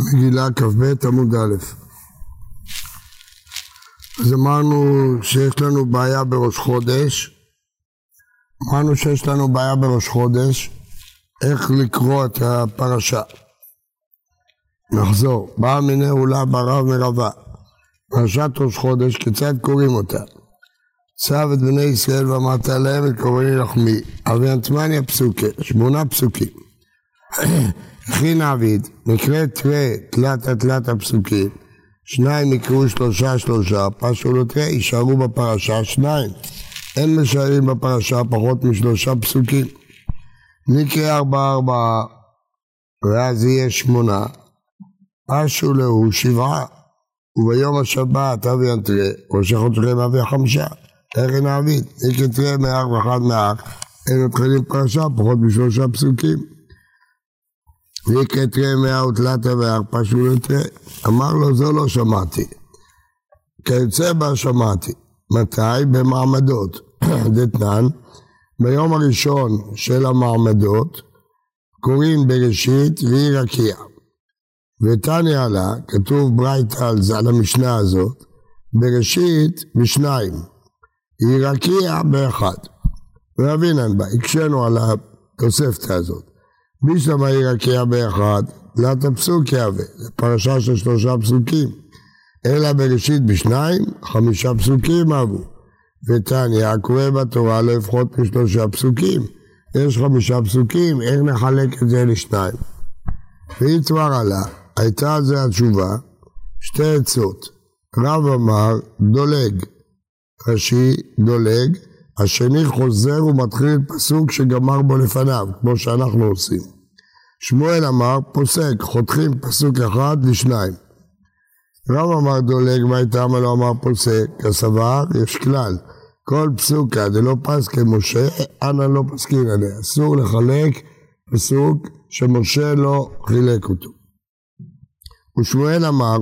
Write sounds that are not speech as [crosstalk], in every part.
מגילה כ"ב עמוד א'. אז אמרנו שיש לנו בעיה בראש חודש, אמרנו שיש לנו בעיה בראש חודש, איך לקרוא את הפרשה. נחזור, באה מיני עולה ברב מרבה, פרשת ראש חודש, כיצד קוראים אותה? צב את בני ישראל ואמרת להם את קוראים לחמי, אבי אנטמניה פסוקים, שמונה פסוקים. הכין עביד, מקרה תראה תלת תלת הפסוקים, שניים יקראו שלושה שלושה, פשו תראה, יישארו בפרשה שניים. אין משערים בפרשה פחות משלושה פסוקים. נקרא ארבעה ארבעה, ואז יהיה שמונה. פשו להו שבעה, וביום השבת אבי אנטרא, ראשי חודשי אבי חמישה. איך אין עביד? נקרא תראה מאח ואחד מאח, אין מתחילים פרשה פחות משלושה פסוקים. ויקטרי מאה ותלתה והרפשו לתרי. אמר לו, זו לא שמעתי. כיוצא בה שמעתי. מתי? במעמדות. [clears throat] דתנן, ביום הראשון של המעמדות קוראים בראשית והיא רקיע. ותניא לה, כתוב ברייתא על המשנה הזאת, בראשית בשניים. היא רקיע באחד. רבינן בה, הקשינו על התוספתא הזאת. בישלמה היא רקיע באחד, תלת הפסוק יהווה, זו פרשה של שלושה פסוקים. אלא בראשית בשניים, חמישה פסוקים אהבו. ותניא, הקורא בתורה לא יפחות משלושה פסוקים. יש חמישה פסוקים, איך נחלק את זה לשניים? כבר עלה, הייתה על זה התשובה, שתי עצות. רב אמר, דולג. רש"י, דולג, השני חוזר ומתחיל פסוק שגמר בו לפניו, כמו שאנחנו עושים. שמואל אמר, פוסק, חותכים פסוק אחד לשניים. רב אמר דולג, מה הייתה מה לא אמר פוסק? כסבר, יש כלל. כל פסוקה דלא פס כמשה, אנא לא פסקין עליה. אסור לחלק פסוק שמשה לא חילק אותו. ושמואל אמר,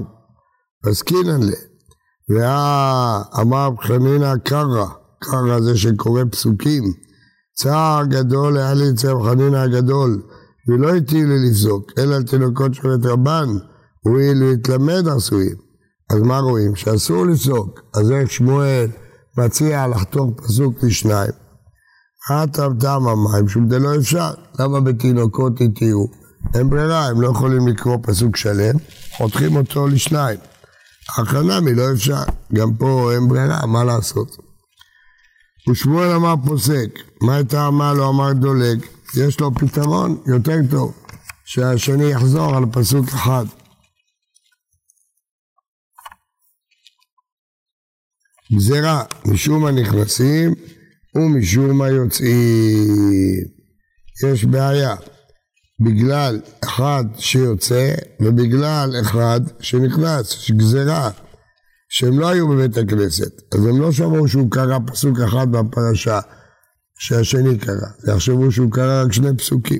פסקין עליה. ואמר חנינא קרא, קרא זה שקורא פסוקים. צער גדול היה לי אצל חנינא הגדול, ולא הטיל לי לפסוק, אלא על תינוקות של בית רבן, הואיל להתלמד עשויים. אז מה רואים? שאסור לפסוק. אז איך שמואל מציע לחתוך פסוק לשניים. עטב דם המים, שום זה לא אפשר. למה בתינוקות התירו? אין ברירה, הם לא יכולים לקרוא פסוק שלם, חותכים אותו לשניים. החנמי לא אפשר, גם פה אין ברירה, מה לעשות? ושמואל אמר פוסק, מה הייתה אמר לו אמר דולג, יש לו פתרון יותר טוב, שהשני יחזור על פסוק אחד. גזירה, משום הנכנסים ומשום היוצאים. יש בעיה, בגלל אחד שיוצא ובגלל אחד שנכנס, יש גזירה. שהם לא היו בבית הכנסת, אז הם לא שמעו שהוא קרא פסוק אחד בפרשה שהשני קרא, יחשבו שהוא קרא רק שני פסוקים.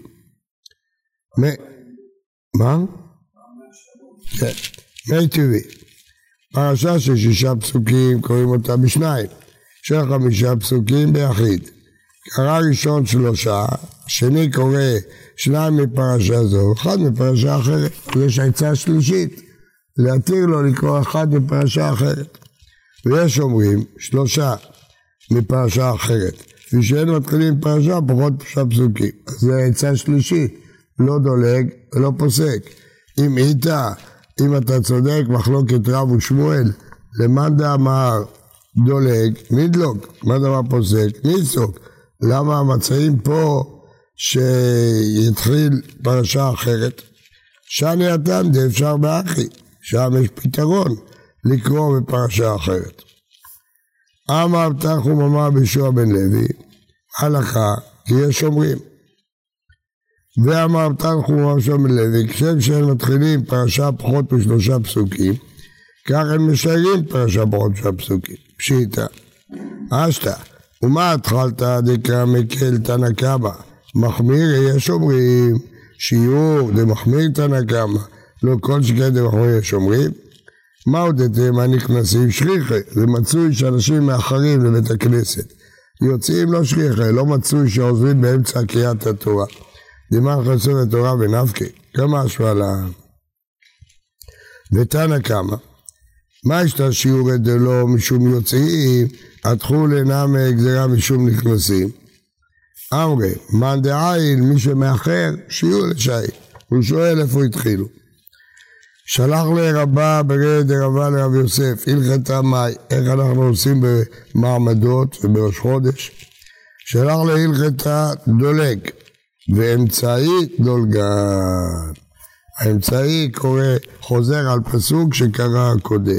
מה? כן, מי טבעי. פרשה של שישה פסוקים קוראים אותה בשניים, של חמישה פסוקים ביחיד. קרא ראשון שלושה, שני קורא שניים מפרשה זו, אחד מפרשה אחרת, יש עצה שלישית. להתיר לו לקרוא אחד מפרשה אחרת. ויש אומרים שלושה מפרשה אחרת. כפי שאין מתחילים פרשה פחות פרשה פסוקים. זה עצה שלישית, לא דולג ולא פוסק. אם איתה, אם אתה צודק, מחלוקת רב ושמואל, למאן דאמר דולג, נדלוג, מה דבר פוסק? ניסוק. למה המצעים פה שיתחיל פרשה אחרת? שאני אתם דאפשר באחי. שם יש פתרון לקרוא בפרשה אחרת. אמר תחום אמר בישוע בן לוי, הלכה, כי יש אומרים. ואמר תנחום אמר בישוע בן לוי, כשם שהם מתחילים פרשה פחות משלושה פסוקים, כך הם משיירים פרשה פחות משלושה פסוקים. פשיטא. אשתא, ומה התחלת דקרא מקל תנא קמא? מחמיר יש אומרים שיעור דמחמיר תנא קמא לא כל שכן דמחמיר יש אומרים מה הודיתם הנכנסים שכיחי זה מצוי שאנשים מאחרים לבית הכנסת יוצאים לא שכיחי לא מצוי שעוזבים באמצע קריאת התורה דמר חסר לתורה ונפקי כמה השוואה ל... ותנא קמא, מה יש לה שיעורי דלא משום יוצאים, התחול אינה מגזירה משום נכנסים. אמרי, מאן דעיל, מי שמאחר, שיעור לשעיל. הוא שואל איפה התחילו. שלח לרבה ברד דרבה לרב יוסף, הלכתה מאי, איך אנחנו עושים במעמדות ובראש חודש. שלח להלכתה דולג, ואמצעי דולגן. האמצעי קורא, חוזר על פסוק שקרא קודם.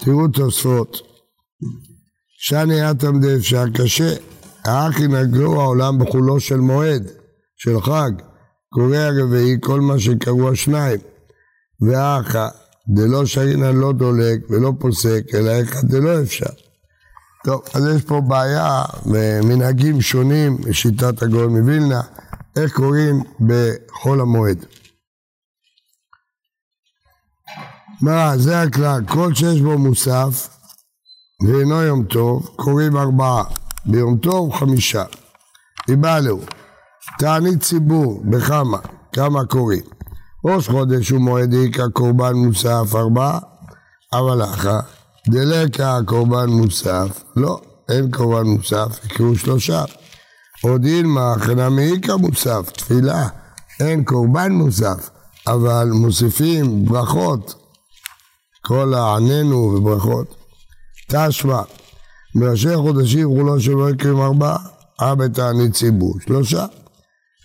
תראו תוספות. שני אטם דאפשר קשה, האחי נגלו העולם בחולו של מועד, של חג, קורא הרביעי כל מה שקראו השניים. ואחא דלא שרינא לא דולק ולא פוסק, אלא אחד דלא אפשר. טוב, אז יש פה בעיה ומנהגים שונים בשיטת הגאון מווילנה, איך קוראים בחול המועד. מה, זה הכלל, כל שיש בו מוסף ואינו יום טוב, קוראים ארבעה, ביום טוב חמישה. איבלו, תענית ציבור, בכמה, כמה קוראים. ראש חודש הוא מועד איכא קורבן מוסף ארבעה, אבל אחא דלקה קורבן מוסף, לא, אין קורבן מוסף, יקראו שלושה. עוד אילמה חנמי איכא מוסף, תפילה, אין קורבן מוסף, אבל מוסיפים ברכות, כל העננו וברכות. תשמע, מראשי חודשים חולו שלא יקרים ארבעה, אבא תענית ציבור, שלושה.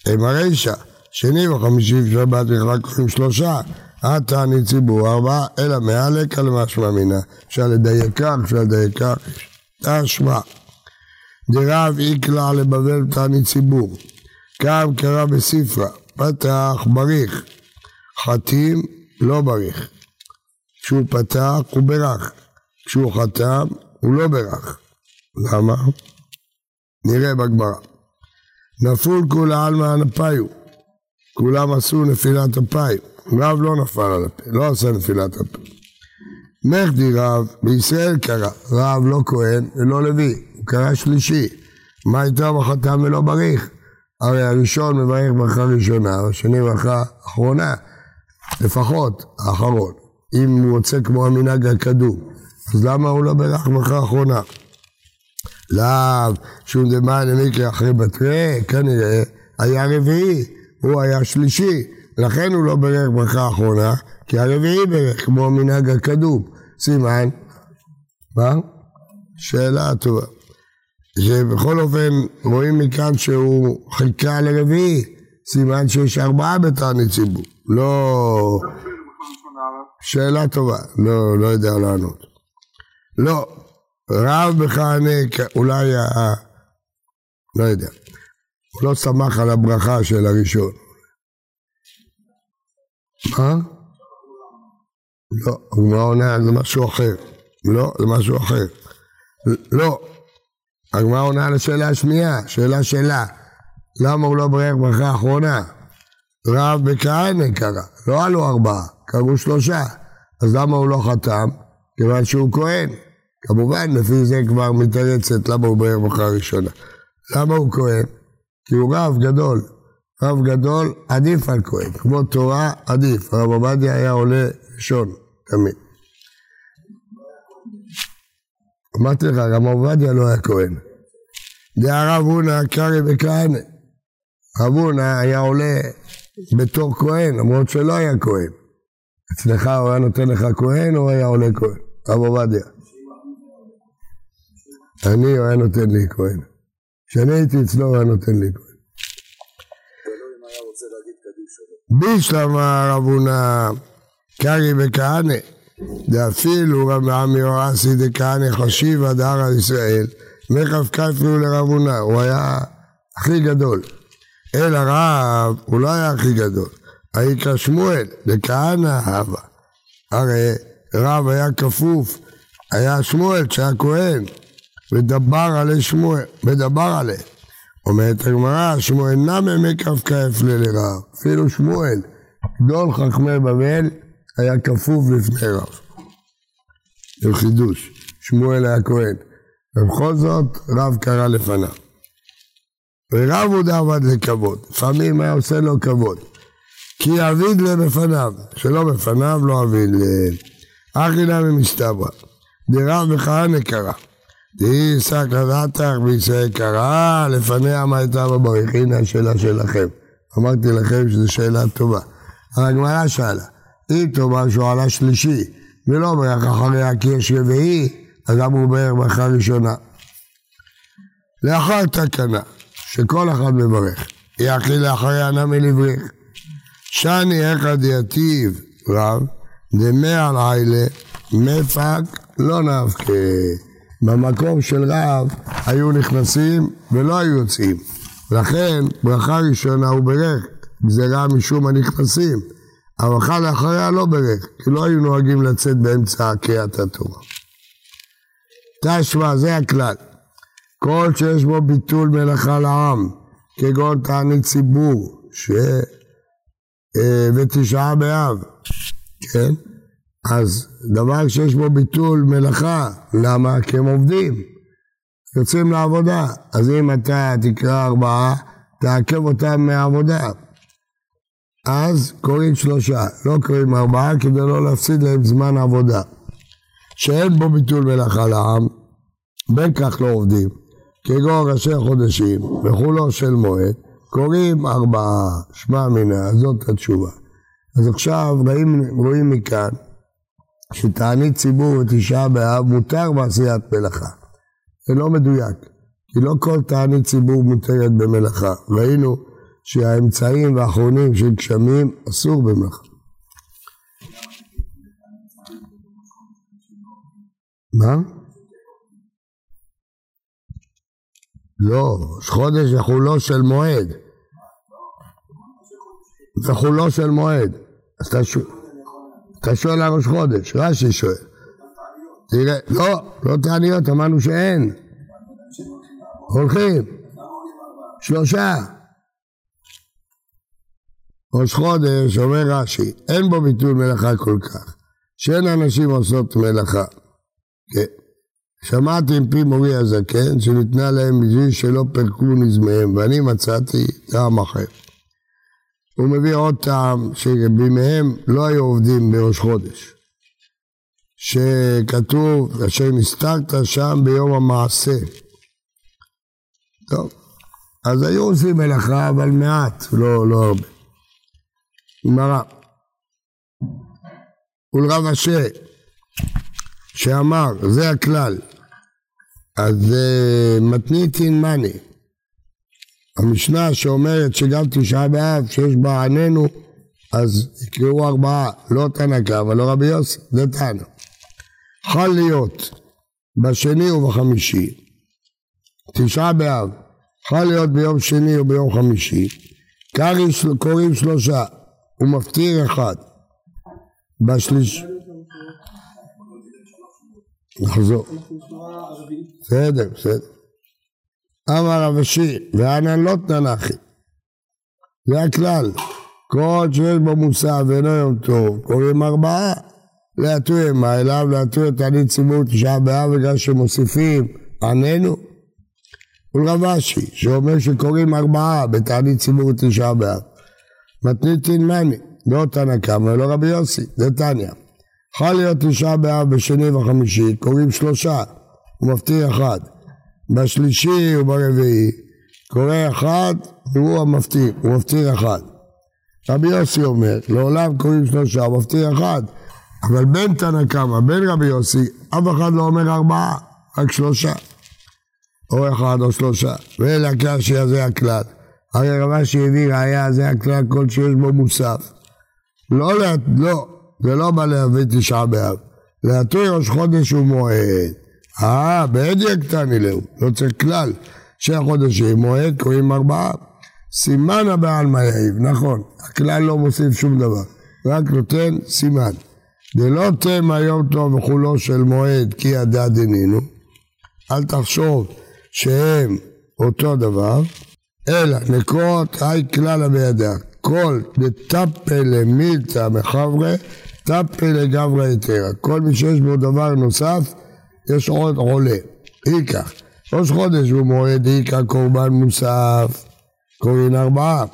הם הרישא, שני וחמישי ושבת ורק קוראים שלושה, תענית ציבור ארבעה, אלא מהלקה למשמע מינה. אפשר לדייק כך, אפשר לדייק כך, תשמע. דרב איקלע לבבל תענית ציבור, קם קרא בספרה, פתח בריך, חתים לא בריך. כשהוא פתח הוא ברך, כשהוא חתם הוא לא ברך. למה? נראה בגמרא. נפול כולי עלמא הנפיו, כולם עשו נפילת אפיים, רב לא נפל על הפה, לא עשה נפילת הפה. מחדי רב, בישראל קרא, רב לא כהן ולא לוי, הוא קרא שלישי. מה איתו בחתם ולא בריך? הרי הראשון מברך ברכה ראשונה, השני ברכה אחרונה, לפחות האחרון. אם הוא רוצה כמו המנהג הקדום, אז למה הוא לא ברך ברכה אחרונה? לאו, שום דמאן למקרה אחרי בתרי, כנראה היה רביעי, הוא היה שלישי, לכן הוא לא ברך ברכה אחרונה, כי הרביעי ברך כמו המנהג הקדום. סימן, מה? שאלה טובה. שבכל אופן רואים מכאן שהוא חיכה לרביעי, סימן שיש ארבעה בתענית ציבור, לא... שאלה טובה, לא, לא יודע לענות. לא, רב בכהנה, אולי, ה... לא יודע, הוא לא שמח על הברכה של הראשון. מה? לא, הגמרא עונה זה משהו אחר. לא, זה משהו אחר. לא, הגמרא עונה על השאלה השנייה, שאלה שאלה. למה הוא לא ברך ברכה אחרונה? רב בכהנה קרא, לא עלו ארבעה, קראו שלושה. אז למה הוא לא חתם? כיוון שהוא כהן. כמובן, לפי זה כבר מתרצת למה הוא ברך ברכה ראשונה. למה הוא כהן? כי הוא רב גדול. רב גדול עדיף על כהן, כמו תורה עדיף. הרב עובדיה היה עולה ראשון, תמיד. אמרתי לך, רב עובדיה לא היה כהן. דהרב הונא קרעי וכהנא. רב הונא היה עולה בתור כהן, למרות שלא היה כהן. אצלך הוא היה נותן לך כהן או היה עולה כהן? רב עובדיה. אני, הוא היה נותן לי כהן. כשאני הייתי אצלו, הוא היה נותן לי כהן. בישלמה רב הונא קרי וכהנא, דאפילו רב עמי אורסי דכהנא חשיבה דהר ישראל, מכף כפנו לרב הונא, הוא היה הכי גדול. אל הרב, הוא לא היה הכי גדול. היקרא שמואל, דכהנא הווה. הרי רב היה כפוף, היה שמואל שהיה כהן, ודבר עלי שמואל, ודבר עלי. אומרת הגמרא, שמואל נמי מקף כהפלה לרב. אפילו שמואל, גדול חכמי בבל, היה כפוף לפני רב. זה חידוש. שמואל היה כהן. ובכל זאת, רב קרא לפניו. ורב הוא דעבד לכבוד. לפעמים היה עושה לו כבוד. כי אביד לפניו, שלא בפניו לא אביד ל... אחי נמי מסתברא, דרב וכהנא קרא. דהי שק לדעתך בישראל קרא, לפניה מה הייתה בבריך, הנה השאלה שלכם. אמרתי לכם שזו שאלה טובה. הגמרא שאלה, אם תאמר שהוא עלה שלישי, ולא ברך אחריה כי יש רביעי, אז אמרו ברך ברכה ראשונה. לאחר תקנה, שכל אחד מברך, יחי לאחריה נמי לבריך. שני איכא דיאטיב רב, דמי על עילה, מפק לא נפקה. במקום של רב היו נכנסים ולא היו יוצאים. לכן ברכה ראשונה הוא ברך, גזירה משום הנכנסים. הברכה לאחריה לא ברך, כי לא היו נוהגים לצאת באמצע קריאת התורה. תשמע, זה הכלל. כל שיש בו ביטול מלאכה לעם, כגון תענית ציבור, ש... אה, ותשעה באב, כן? אז דבר שיש בו ביטול מלאכה, למה? כי הם עובדים, יוצאים לעבודה. אז אם אתה תקרא ארבעה, תעכב אותם מהעבודה. אז קוראים שלושה, לא קוראים ארבעה כדי לא להפסיד להם זמן עבודה. שאין בו ביטול מלאכה לעם, בין כך לא עובדים, כגון ראשי חודשים וכולו של מועד, קוראים ארבעה, שמע מינה, זאת התשובה. אז עכשיו רואים, רואים מכאן שתענית ציבור ותשעה באב מותר בעשיית מלאכה. זה לא מדויק, כי לא כל תענית ציבור מותרת במלאכה. ראינו שהאמצעים והאחרונים של גשמים אסור במלאכה. מה? לא, חודש זה חולו של מועד. זה חולו של מועד. אז אתה שואל, אתה שואל על ראש חודש, רש"י שואל. תראה, לא, לא תעניות, אמרנו שאין. הולכים. שלושה. ראש חודש, אומר רש"י, אין בו ביטול מלאכה כל כך, שאין אנשים עושות מלאכה. כן. שמעתי עם פי מורי הזקן שניתנה להם בשביל שלא פרקו נזמיהם, ואני מצאתי טעם אחר. הוא מביא עוד טעם שבימיהם לא היו עובדים בראש חודש. שכתוב, אשר נסתרת שם ביום המעשה. טוב, אז היו עושים מלאכה, אבל מעט, לא, לא הרבה. גמרא. ולרב אשר, שאמר, זה הכלל, אז uh, מתניתין מאני. המשנה שאומרת שגם תשעה באב, שיש בה עננו, אז יקראו ארבעה, לא תנא אבל לא רבי יוסי, זה תנא. חל להיות בשני ובחמישי, תשעה באב, חל להיות ביום שני או ביום חמישי, קוראים שלושה, ומפטיר אחד. בשליש... נחזור. בסדר, בסדר. אמר רב אשי, ואנן לא תנ"כי. זה הכלל. כל שיש בו מוסף ואינו יום טוב, קוראים ארבעה. להטוי מה אליו, להטוי את ענית ציבור תשעה באב בגלל שמוסיפים עננו. ולרב אשי, שאומר שקוראים ארבעה בתענית ציבור תשעה באב. מתניתין מני, לא תנא קמא, לא רבי יוסי, זה תניא. יכול להיות תשעה באב בשני וחמישי, קוראים שלושה, הוא מפתיע אחד. בשלישי וברביעי, קורא אחד והוא המפתיע, הוא מפתיע אחד. רבי יוסי אומר, לעולם קוראים שלושה, הוא מפתיע אחד. אבל בין תנא קמא, בין רבי יוסי, אף אחד לא אומר ארבעה, רק שלושה. או אחד או שלושה. ואלה הקשיא זה הכלל. הרי רבה שהביא ראיה זה הכלל כל שיש בו מוסף. לא, לא, זה לא בא להביא תשעה באב. להטוי ראש חודש ומועד. אה, בעד יקטני להו, לא צריך כלל. שני חודשים מועד קוראים ארבעה. סימן הבעלמא יעיב, נכון, הכלל לא מוסיף שום דבר, רק נותן סימן. דלא תמה יום טוב וכולו של מועד כי ידע דנינו, אל תחשוב שהם אותו דבר, אלא נקרות היי כלל בידיה. כל דטפה למילתא מחברי, טפה לגברי יתרה. כל מי שיש בו דבר נוסף, יש עוד עולה. איקח. ראש חודש הוא מועד איקח קורבן מוסף, קוראים ארבעה.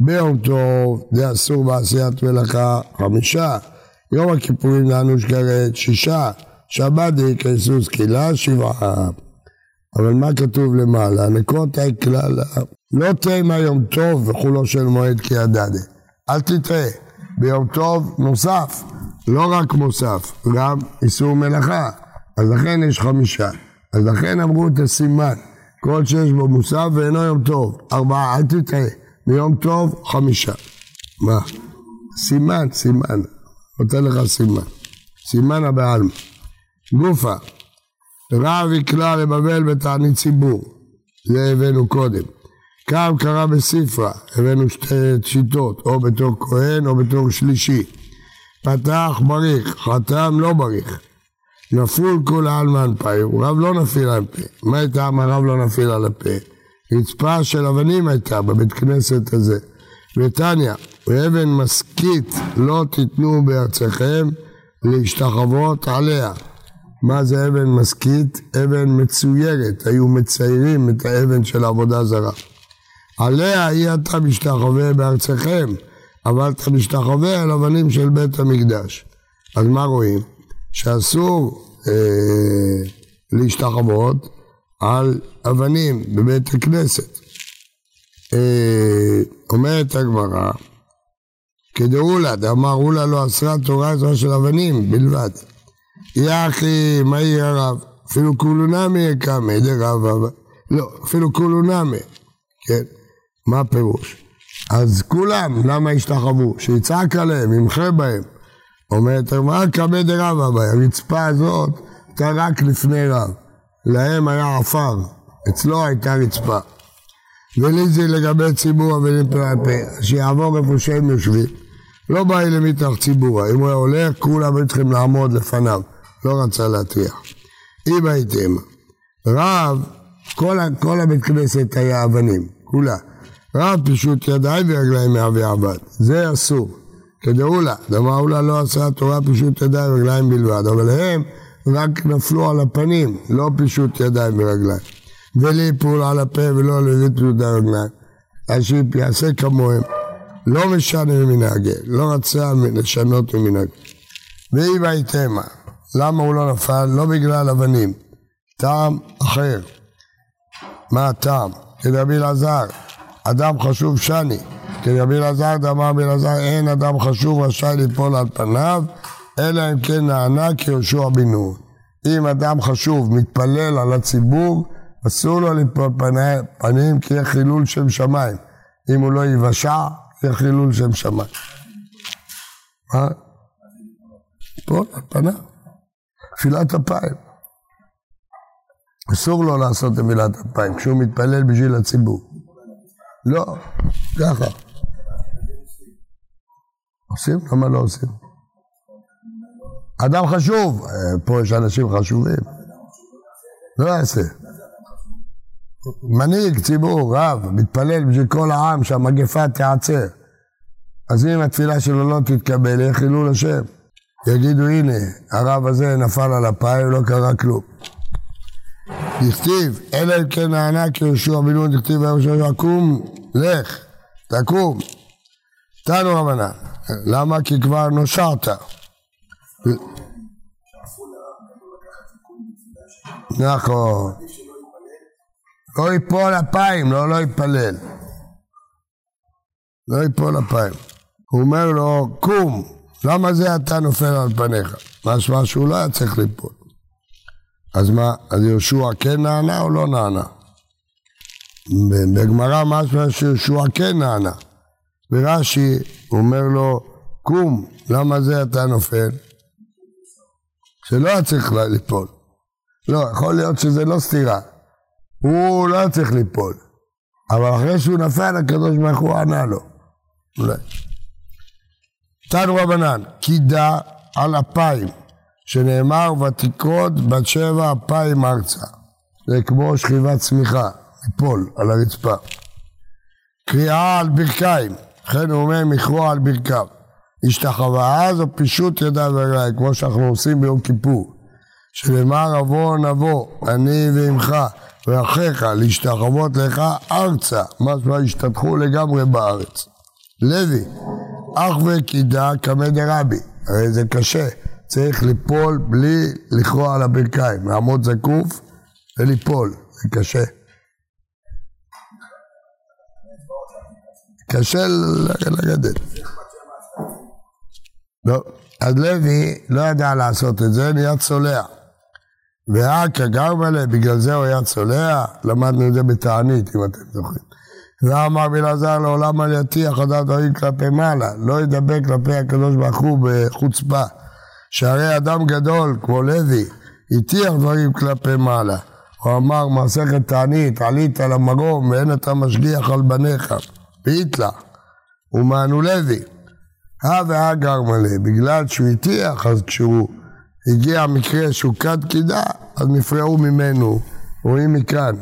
ביום טוב זה אסור בעשיית מלאכה חמישה, יום הכיפורים לאנוש כרת שישה, שבת דיקה סוס קהילה שבעה. אבל מה כתוב למעלה? נקוטי כלל, לא תימא יום טוב וכולו של מועד כי ידדה. אל תטעה, ביום טוב נוסף, לא רק מוסף, גם איסור מלאכה. אז לכן יש חמישה. אז לכן אמרו את הסימן, כל שיש בו מוסף ואינו יום טוב. ארבעה, אל תטעה, ביום טוב חמישה. מה? סימן, סימן. נותן לך סימן. סימן הבעלמא. גופה. רב יקלע לבבל בתענית ציבור. זה הבאנו קודם. קם קרא בספרה, הבאנו שתי שיטות, או בתור כהן או בתור שלישי. פתח בריך, חתם לא בריך. נפול כול עלמא פאי, רב לא נפיל על פה. מה הייתה מה רב לא נפיל על הפה? רצפה של אבנים הייתה בבית כנסת הזה. ותניא, ואבן משכית לא תיתנו בארציכם להשתחוות עליה. מה זה אבן משכית? אבן מצוירת, היו מציירים את האבן של העבודה זרה. עליה אי אתה משתחווה בארציכם, אבל אתה משתחווה על אבנים של בית המקדש. אז מה רואים? שאסור אה, להשתחוות על אבנים בבית הכנסת. אה, אומרת הגמרא, כדאולה, דאמר אולה לא אסרה תורה זו של אבנים בלבד. יחי, מה יהיה הרב? אפילו כולו נמי יקמא, דרב, לא, אפילו כולו נמי, כן? מה הפירוש? אז כולם, למה השתחוו? שיצעק עליהם, ימחה בהם. אומרת הגמרא, קמא דרבא בהם, הרצפה הזאת הייתה רק לפני רב. להם היה עפר, אצלו הייתה רצפה. ולי זה לגבי ציבור אבלים פה על פה, שיעבור איפה שהם יושבים. לא בא לי מתח ציבורה, אם הוא היה הולך, כולם היו צריכים לעמוד לפניו. לא רצה להטריח. אי בהתאמה. רב, כל, כל הבית כנסת היה אבנים, כולה. רב פשוט ידיים ורגליים מאבי עבד, זה אסור. כדאו לה, דמה לה לא עשה תורה פשוט ידיים ורגליים בלבד, אבל הם רק נפלו על הפנים, לא פשוט ידיים ורגליים. וליפול על הפה ולא להביא פשוט הרגליים. אז שיעשה כמוהם. לא משנה ממנהגי, לא רצה לשנות ממנהגי. ואי בהתאמה. למה הוא לא נפל? לא בגלל אבנים, טעם אחר. מה הטעם? כרבי אלעזר, אדם חשוב שני. כרבי אלעזר דאמר רבי אלעזר, אין אדם חשוב רשאי ליפול על פניו, אלא אם כן נענה כיהושע בן נון. אם אדם חשוב מתפלל על הציבור, אסור לו ליפול פני, פנים כי יהיה חילול שם שמיים. אם הוא לא יבשע, יהיה חילול שם שמיים. מה? ליפול על פניו. תפילת אפיים. אסור לו לעשות תפילת אפיים כשהוא מתפלל בשביל הציבור. לא, ככה. עושים? למה לא עושים? אדם חשוב, פה יש אנשים חשובים. לא יעשה. מנהיג ציבור, רב, מתפלל בשביל כל העם שהמגפה תיעצר. אז אם התפילה שלו לא תתקבל, יהיה חילול השם. יגידו הנה, הרב הזה נפל על הפאי ולא קרה כלום. דכתיב, אלא אם כן נענה כיהושע בן נון, דכתיב יהושע קום, לך, תקום. תנו רבנן, למה? כי כבר נושעת. נכון. לא ייפול אפיים, לא, לא יתפלל. לא ייפול אפיים. הוא אומר לו, קום, למה זה אתה נופל על פניך? משמע שהוא לא היה צריך ליפול. אז מה, אז יהושע כן נענה או לא נענה? בגמרא משמע שיהושע כן נענה. ורש"י אומר לו, קום, למה זה אתה נופל? שלא היה צריך ליפול. לא, יכול להיות שזה לא סתירה. הוא לא היה צריך ליפול. אבל אחרי שהוא נפל, הקדוש ברוך הוא ענה לו. אולי. תנו רבנן, קידה על אפיים, שנאמר ותקרוד בת שבע אפיים ארצה. זה כמו שכיבת צמיחה, ליפול על הרצפה. קריאה על ברכיים, לכן הוא אומר מכרוע על ברכיו. השתחווה אז או פישוט ידיים ורגליים, כמו שאנחנו עושים ביום כיפור. שנאמר אבוא נבוא, אני ועמך ואחיך, להשתחוות לך ארצה, משמע השתתחו לגמרי בארץ. לוי, אח וקידה קמא דרבי, הרי זה קשה, צריך ליפול בלי לכרוע על הברכיים, לעמוד זקוף וליפול, זה קשה. קשה לגדל. לא, אז לוי לא ידע לעשות את זה, נהיה צולע. ואכא גרמלה, בגלל זה הוא היה צולע, למדנו את זה בתענית, אם אתם זוכרים. ואמר בלעזר לעולם על יתיח הדת דברים כלפי מעלה, לא ידבר כלפי הקדוש ברוך הוא בחוצפה. שהרי אדם גדול, כמו לוי, הטיח דברים כלפי מעלה. הוא אמר מסכת תענית, עלית למרום ואין אתה משגיח על בניך, והיתלה, ומענו לוי. הא והא גרמלה, בגלל שהוא הטיח, אז כשהוא הגיע המקרה שהוא כד קידה, אז נפרעו ממנו, רואים מכאן,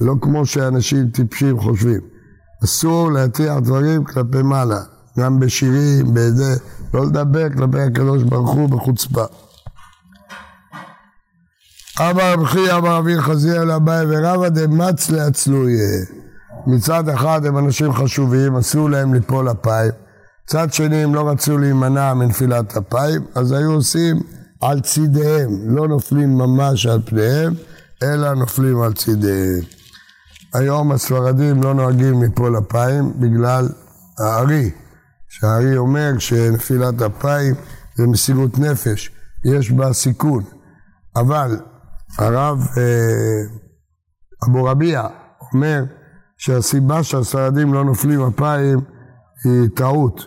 לא כמו שאנשים טיפשים חושבים. אסור להטיח דברים כלפי מעלה, גם בשירים, בזה, לא לדבר כלפי הקדוש ברוך הוא בחוצפה. אמר רב חייא אמר אבי חזיר אל אביי ורבא דמצ לעצלויה. מצד אחד הם אנשים חשובים, אסור להם ליפול אפיים. מצד שני הם לא רצו להימנע מנפילת אפיים, אז היו עושים על צידיהם, לא נופלים ממש על פניהם, אלא נופלים על צידיהם. היום הספרדים לא נוהגים ליפול אפיים בגלל הארי, שהארי אומר שנפילת אפיים זה מסירות נפש, יש בה סיכון. אבל הרב אה, אבו רביע אומר שהסיבה שהספרדים לא נופלים אפיים היא טעות.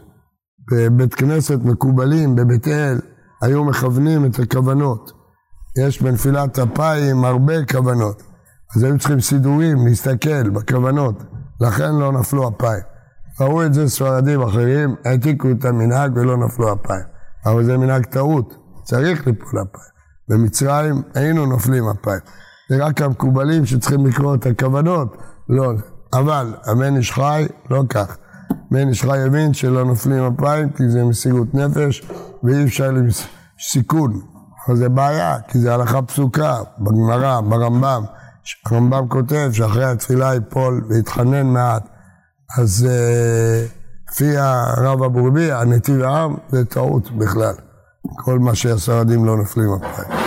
בבית כנסת מקובלים, בבית אל, היו מכוונים את הכוונות. יש בנפילת אפיים הרבה כוונות. אז היו צריכים סידורים, להסתכל בכוונות. לכן לא נפלו אפיים. ראו את זה ספרדים אחרים, העתיקו את המנהג ולא נפלו אפיים. אבל זה מנהג טעות, צריך ליפול אפיים. במצרים היינו נופלים אפיים. זה רק המקובלים שצריכים לקרוא את הכוונות, לא. אבל הבן איש חי, לא כך. בן איש חי הבין שלא נופלים אפיים כי זה מסירות נפש ואי אפשר לסיכון. אבל זה בעיה, כי זה הלכה פסוקה, בגמרא, ברמב"ם. הרמב"ם כותב שאחרי התפילה ייפול ויתחנן מעט. אז אה, לפי הרב אבו רבי, הנתיב העם, זה טעות בכלל. כל מה שהספרדים לא נופלים הפעם.